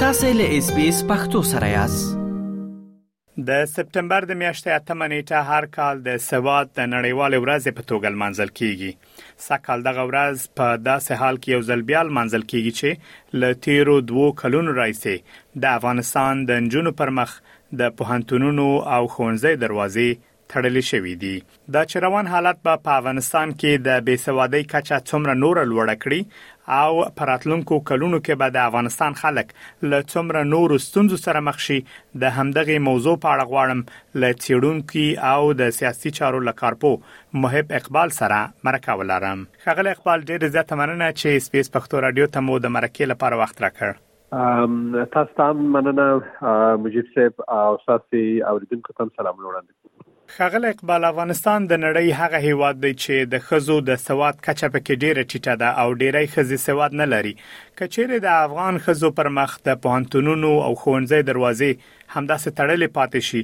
تاسو له اس بي اس پختو سره یاست د سپټمبر د میاشتې اتمه نیټه هر کال د سواد د نړیوال ورځ په توګه لمانځل کیږي سکهال دغه ورځ په داسې حال کې یو ځل بیا لمانځل کیږي چې ل تیرو دوو کلونو راځي د افغانستان د جنونو پر مخ د پوهنتونونو او خونځې دروازې تړلې شوې دي. دا چې روان حالت به په افغانستان کې د بې سوادۍ کچه څومره نوره لوړه کړي او په راتلونکو کلونو کې به د افغانستان خلک له څومره نورو ستونزو سره مخ شي د همدغې موضوع په اړه غواړم له څېړونکي او د سیاسي چارو له کارپو محب اقبال سره مرکه ولرم. ښاغلی اقبال ډېر زیاته مننه چې سپیس پښتو رادیو ته مو د مرکې لپاره وخت راکړ. تاسو ته هم مننه مجیب صاحب او ساسي اوریدونکو ته سلام وړاندې ښاغلی اقبال افغانستان د نړۍ هغه هیواد دی چې د ښځو د سواد کچه پکې ډیره ټیټه ده او ډیری ښځې سواد نه لري که چیرې د افغان ښځو پر مخ د پوهنتونونو او ښوونځي دروازې همداسې تړلې پاتې شي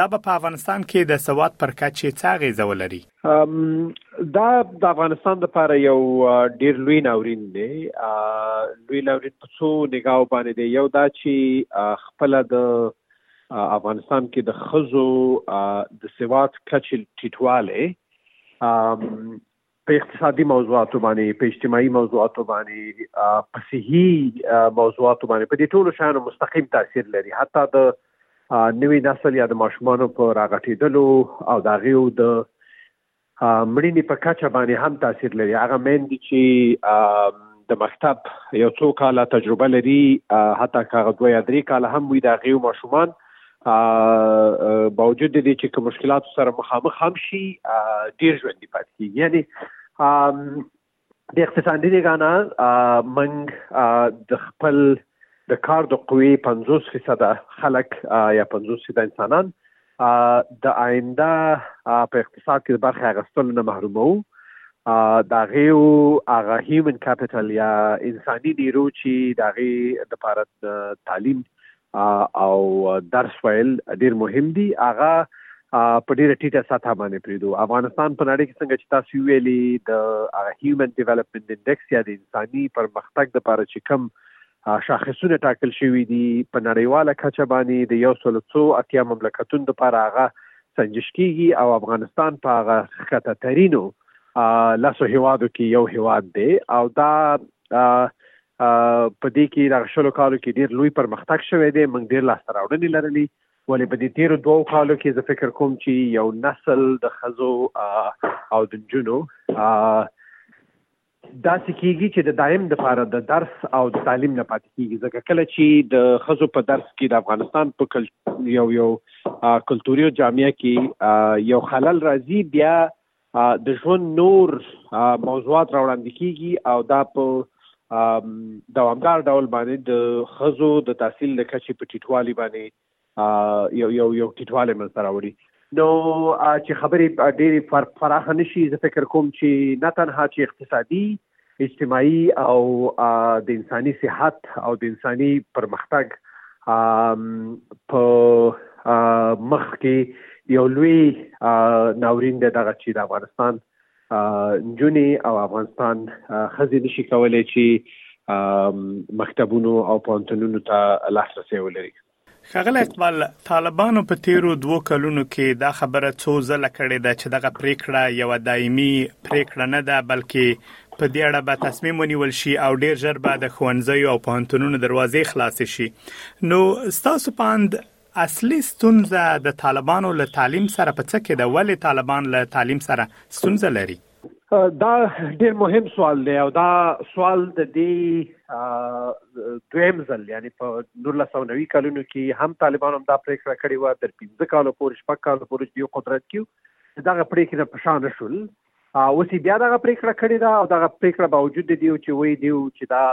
دا به په افغانستان کې د سواد پر کچې څه اغیزه ولري دا د افغانستان لپاره یو ډیر لوی ناورین دی لوی ناورین په څو نگاو باندې دی یو دا چې خپل د افغانستان کې د خزو د سواد کچل ټیټواله په اقتصادي موضوعاتو باندې په اجتماعي موضوعاتو باندې په صحي موضوعاتو باندې په دې ټولو شانو مستقیم تاثیر لري حتی د نوی نسل یا د ماشومانو په راغټېدلو او د هغوی د مړینې په کچه باندې هم تاثیر لري هغه میندې چې د مکتب یو څو کاله تجربه لري حتی کاغه دوه یا درې کاله هم وي د هغوی ماشومان باوجود دې چې کوم مشکلات سره مخامخ هم شي ډیر ژوندي پاتې کیږي یعنی د اقتصادي لګانه منګ د خپل د کار د قوی 50% خلک یا 50% انسانان د آینده په اقتصاد کې برخه اغستل نه محرومو دا غيو هغه هیومن کیپټل یا انساني نیرو چې دا غي د پاره تعلیم او درس ویل ډیر مهم دي هغه په ډیره ټیټه سطح باندې پریدو افغانستان په نړۍ کې څنګه چې تاسو ویلي د هیومن ډیولپمنت انډیکس یا د انساني پرمختګ لپاره چې کم شاخصونه ټاکل شوی دی په نړیواله کچه باندې د یو سل څو اتیا مملکتونو لپاره هغه سنجش کیږي او افغانستان په هغه خطه ترینو لاسو هوادو کې یو هواد دی او دا په دې کې دغه شلو کالو کې ډیر لوی پرمختګ شوی دی موږ ډیر لاسته راوړنې لرلې ولې په دې تیرو دوو کالو کې زه فکر کوم چې یو نسل د خزو او د جنو دا سکیږي چې د دایم د لپاره د درس او د تعلیم نه پاتې کیږي ځکه کله چې د خزو په درس کې د افغانستان په کل یو یو کلتوري او جامعه کې یو خلل راځي بیا د ژوند نور موضوعات راوړاندې کیږي او دا په دوامدار ډول باندې د خزو د تحصیل د کچې په ټیټوالي باندې یو یو یو ټیټوالی منځته راوړي نو چې خبرې ډېرې فراخه نشي زه فکر کوم چې نه تنها چې اقتصادي اجتماعي او د انساني صحت او د انساني پرمختګ په مخ کې یو لوی ناورین دی دغه چې د افغانستان جونې او افغانستان خزې نشي کولای چې مکتبونو او پوهنتونونو ته لاسرسی ولري ښاغلی اقبال، طالبانو په تېرو دوو کلونو کې دا خبره څو ځله کړې ده چې دغه پرېکړه یوه دایمي پرېکړه نه ده، بلکې په دې اړه به تصمیم ونیول شي او ډېر ژر به د ښوونځیو او پوهنتونونو دروازې خلاصې شي. نو ستاسو په اند اصلي ستونزه د طالبانو له تعلیم سره په څه کې ده؟ ولې طالبان له تعلیم سره ستونزه لري؟ دا ډیر مهم سوال دی او دا سوال د دې دویم ځل یعنی په 1990 کلونو کې هم طالبانو هم دا پریکړه کړې و تر 15 کالو پورې شپږ کالو پورې یو قدرت کیو دغه پریکړه په شان شول اوس بیا دغه پریکړه کړې ده او دغه پریکړه باوجود دی چې وایي دی چې دا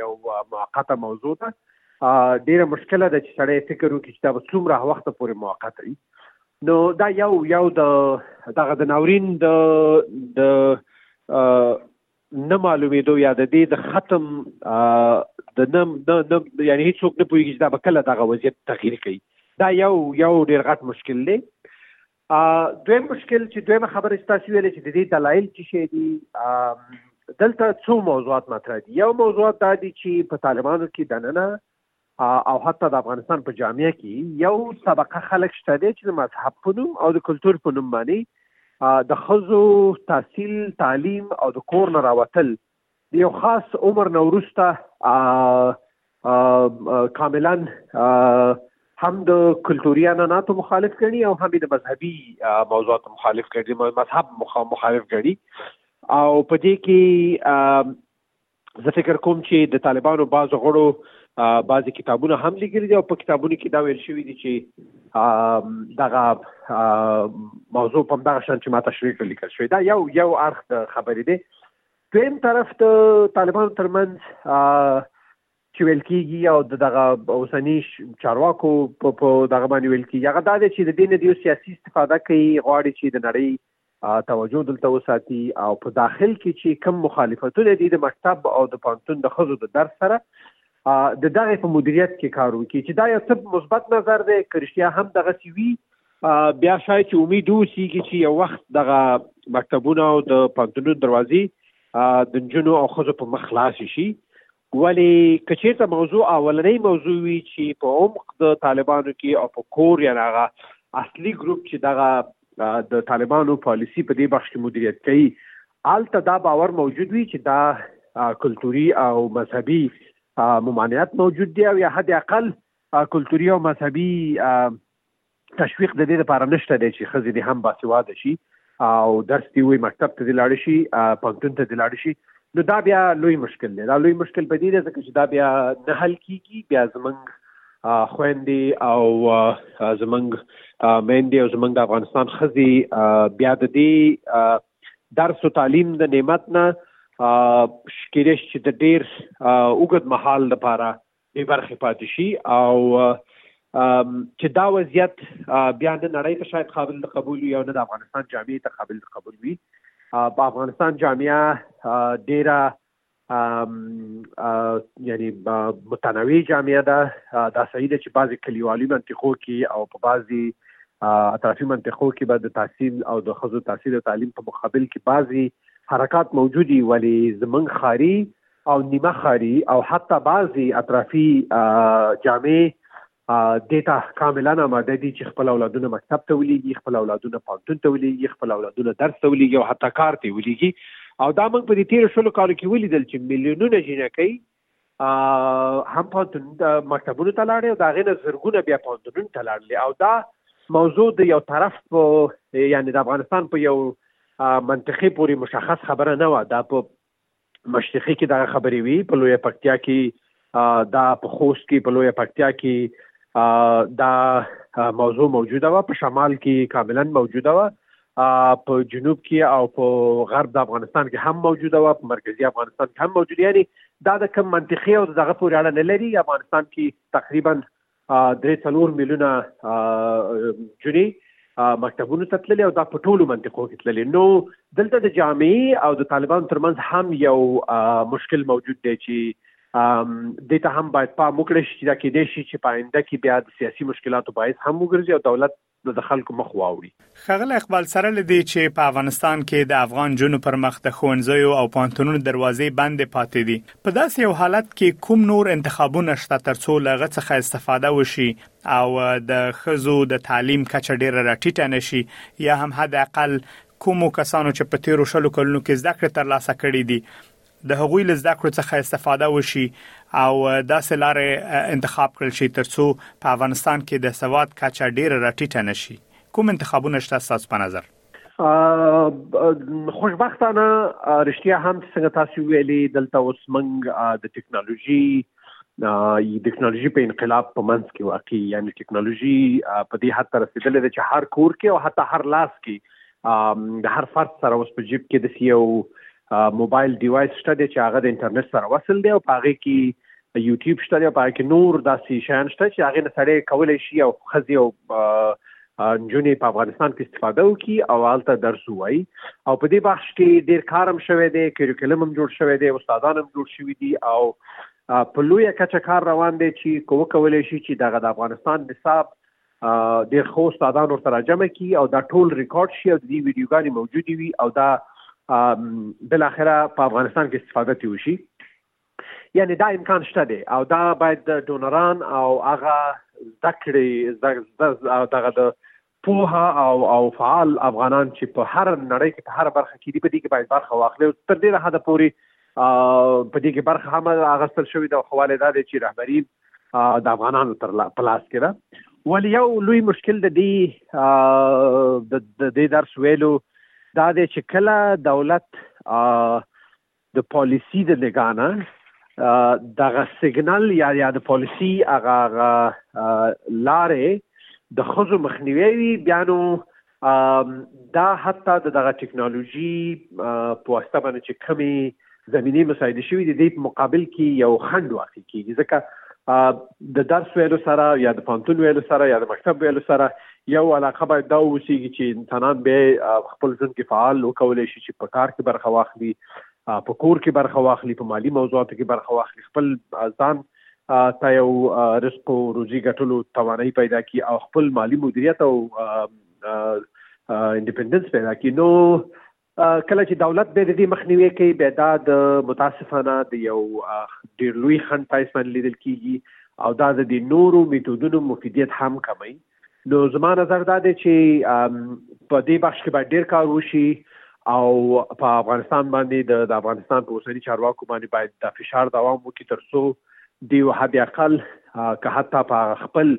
یو موقته موضوع ده ډیره مشکله ده چې سړی فکر وکړي چې دا به څومره وخت پورې موقته وي نو دا یو یو د دغه د ناورین د د نه معلومېدو یا د دې د ختم د نه نه یعنی هیڅ څوک نه پوهیږي چې دا به کله دغه وضعیت تغییر کوي دا یو یو ډیر غټ مشکل دی دویم مشکل چې دویمه خبره چې تاسو ویلې چې د دې دلایل څه شي دي دلته څو موضوعات مطرح دي یو موضوع دا دي چې په طالبانو کې دننه او حتی د افغانستان په جامعه کې یو طبقه خلک شته دی چې د مذهب په نوم او د کلتور په نوم باندې د خزو تحصیل تعلیم او د کور نه راوتل د یو خاص عمر نه وروسته کاملا هم د کلتوري عنعناتو مخالف کړي او هم د مذهبي موضوعاتو مخالف کړي مذهب مخالف کړي او په دې کې زه فکر کوم چې د طالبانو بعضو غړو بعضی کتابونه هم لیکلي دي او په کتابونو کې دا ویل شوي دي چې دغه موضوع په دغه شان چې ما تشریح کړل لیکل شوی دا یو یو اړخ د خبرې دی دویم طرف ته طالبان ترمنځ چې ویل کیږي او د دغه اوسنی چارواکو په دغه باندې ویل کیږي هغه دا دی چې د دین د یو سیاسي استفاده کوي غواړي چې د نړۍ توجه دلته وساتي او په داخل کې چې کم مخالفتونه دي د مکتب او د پانتون د خزو د درس سره د دغه په مدیریت کې کار وکړي چې دا یو څه مثبت نظر دی کرشتیا هم دغه سی وی بیا شاید چې امید وسی چې یو وخت دغه مکتبونه او د پانتونو دروازې د جنو او خزو په مخ خلاص شي ولې که چېرته موضوع اولنۍ موضوع وي چې په عمق د طالبانو کې او په کور یعنې هغه اصلي ګروپ چې دغه د طالبانو پالیسی په دې بخش کې مدیریت کوي هلته دا باور موجود وي چې دا کلتوري او مذهبي ممانعت موجود دی او یا حد اقل کلتوري او مذهبي تشویق د دې لپاره نشته دی چې ښځې دې هم باسواده شي او درس دی وي مکتب ته لاړ شي پانتون ته لاړ شي نو دا بیا لوی مشکل دی دا لوی مشکل په دې دی چې دا بیا نه حل کیږي بیا زمنګ خويندې او زمنګ مېندې او زمنګ د افغانستان خزي بیا د دې درس او تعلیم د نعمت نه شکیدش چې د ډیر وګد محل لپاره بې برخې پاتې شي او چې دا وضعیت بیا نه نړۍ ته شاید قابل د قبول وي او نه د افغانستان جامعې ته قابل د قبول وي په افغانستان جامعه ډیره یعنی متنوع جامعه ده دا صحیح ده چې بعضی کلیوالي منطقو کې او په بعضی اطرافي منطقو کې به د تحصیل او د خزو تحصیل او تعلیم په مقابل کې بعضی حرکات موجودي ولی زمنګ خاري او نیمه ښاري او حتی بعضي اطرافي جامعې دې ته کاملا آماده دي چې خپل اولادونه مکتب ته ولېږي، خپل اولادونه پوهنتون ته ولېږي، خپل اولادونه درس ته ولېږي او حتی کار ته یې ولېږي او دا موږ په دې تېرو شلو کالو کې ولیدل چې میلیونونه جینکۍ هم پوهنتون مکتبونو ته لاړې او د هغې نه زرګونه بیا پوهنتونونو ته لاړلې او دا موضوع د یو طرف په یعنې د افغانستان په یو منطقې پورې مشخص خبره نه وه دا په مشرقي کې دغه خبرې وي په لویه پکتیا کې دا په خوست کې په لویه پکتیا کې دا موضوع موجوده و په شمال کې کاملا موجوده و په جنوب کې او په غرب د افغانستان کې هم موجوده و په مرکزی افغانستان کې هم موجوده یعنی دا د کم منطقي او دغه پورې اړه نه لري افغانستان کې تقریبا درې څلور میلیونه جونې مکتبونو ته تللې او دا په ټولو منطقو کې تللې نو دلته د جامعې او د طالبانو ترمنځ هم یو مشکل موجود دی چې دې ته هم باید پام وکړي چې دا کې دې شي چې په آینده کې بیا د سیاسي مشکلاتو باعث هم وګرځي او دولت نو د خلکو مخ واوړي. ښاغلی اقبال سره له دې چې په افغانستان کې د افغان نجونو پر مخ د ښوونځیو او پوهنتونونو دروازې بندې پاتې دي، په داسې یو حالت کې کوم نور انتخابونه شته ترڅو له هغه څخه استفاده وشي او د ښځو د تعلیم کچه ډېره راټیټه نه شي یا هم حد اقل کومو کسانو چې په تېرو شلو کلونو کې زده کړې ترلاسه کړې دي د هغوی له زده کړو څخه استفاده وشي او داسې لارې انتخاب کړل شي ترڅو په افغانستان کې د سواد کچه ډیره راټیټه نشي کوم انتخابونه شته تاسو په نظر خوشبختانه رښتیا هم چې څنګه تاسو ویلي دلته اوس موږ د ټکنالوژي د ټکنالوژي په انقلاب په منځ کې واقعي یعنی ټکنالوژي په دې حد تر رسیدلې ده چې هر کور کې او حتی هر لاس کې د هر فرد سره اوس په جیب کې د یو موبایل ډیوایس شته دی چې هغه د انټرنیټ سره وصل دی او په هغه کې یوټیوب شته دی او په هغه کې نور داسې شیان شته چې هغه نه سړی کولای شي او خزي او نجونې په افغانستان کې استفاده وکړي او هلته درس وایي او په دې بخش کې ډیر کارم شوی دی کریکولم هم جوړ شوی دی استادان هم جوړ شوی دي او په لویه کچه کار روان دی چې کوو کولای شي چې دغه د افغانستان نصاب ډیر خو استادان ورته راجمع کی او دا ټول ریکارډ شي او د دې ویډیوګانې موجودې وي او دا بل اخره په افغانستان کې استفاده تی وشي یعنی دا امکان شته دی او دا باید ډونران او هغه ذکرې دغه د پوها او او فعال افغانان چې په هر نړۍ کې په هر برخه کې دی په دې کې باید برخه واخلي تر دې حد پوري په دې کې برخه هم اغستل شوې ده خو ولې دا دی چې رهبري د افغانانو تر لا پلاس کې ده ولې یو لوی مشکل د دې د دې درس ویلو دا دی چې کله دولت د پالیسی د لګانه دغه سیګنل یا یا د پالیسی هغه لارې د خزو مخنیوي بیا نو دا حتی د دغه ټکنالوژي په واسطه باندې چې کمی زمینه مساعده شوې دي د مقابل کې یو خند واقع کیږي ځکه د درس ویلو سره یا د پانتون ویلو سره یا د مکتب ویلو سره یو علاقه باید دا وسیږي چې انسانان به خپل ژوند کې فعال وکول شي چې په کار کې برخه واخلي په کور کې برخه واخلي په مالی موضوعاتو کې برخه واخلي خپل ځان تا یو رزق او روزي ګټلو توانایي پیدا کی او خپل مالی مدیریت او انډیپندنس پیدا کی نو کله چې دولت به د دې مخنیوي کوي به دا د متاسفانه د یو ډیر لوی خند پایس باندې لیدل کیږي او دا د نورو میتودونو مفیدیت هم کموي نو زما نظر دا دی چې په دې بخش کې باید ډیر کار وشي او په افغانستان باندې د افغانستان په اوسنی چارواکو باندې باید د فشار دوام وکړي ترڅو دیو حد اقل که حتی په خپل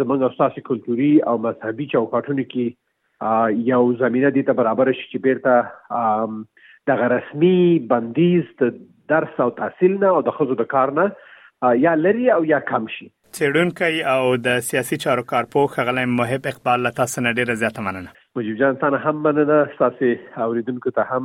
زمونږ استاسي کلتوري او مذهبي چوکاټونو کې یو زمینه دې ته برابره شي چې بیرته دغه رسمي بندیز د درس او تحصیل نه او د ښځو د کار نه یا لري او یا کم شي. څېړونکی او د سیاسي چارو کارپوه ښاغلی محب اقبال له تاسو نه ډېره زیاته مننه. مجیب جان تانه هم مننه ستاسو اوریدونکو ته هم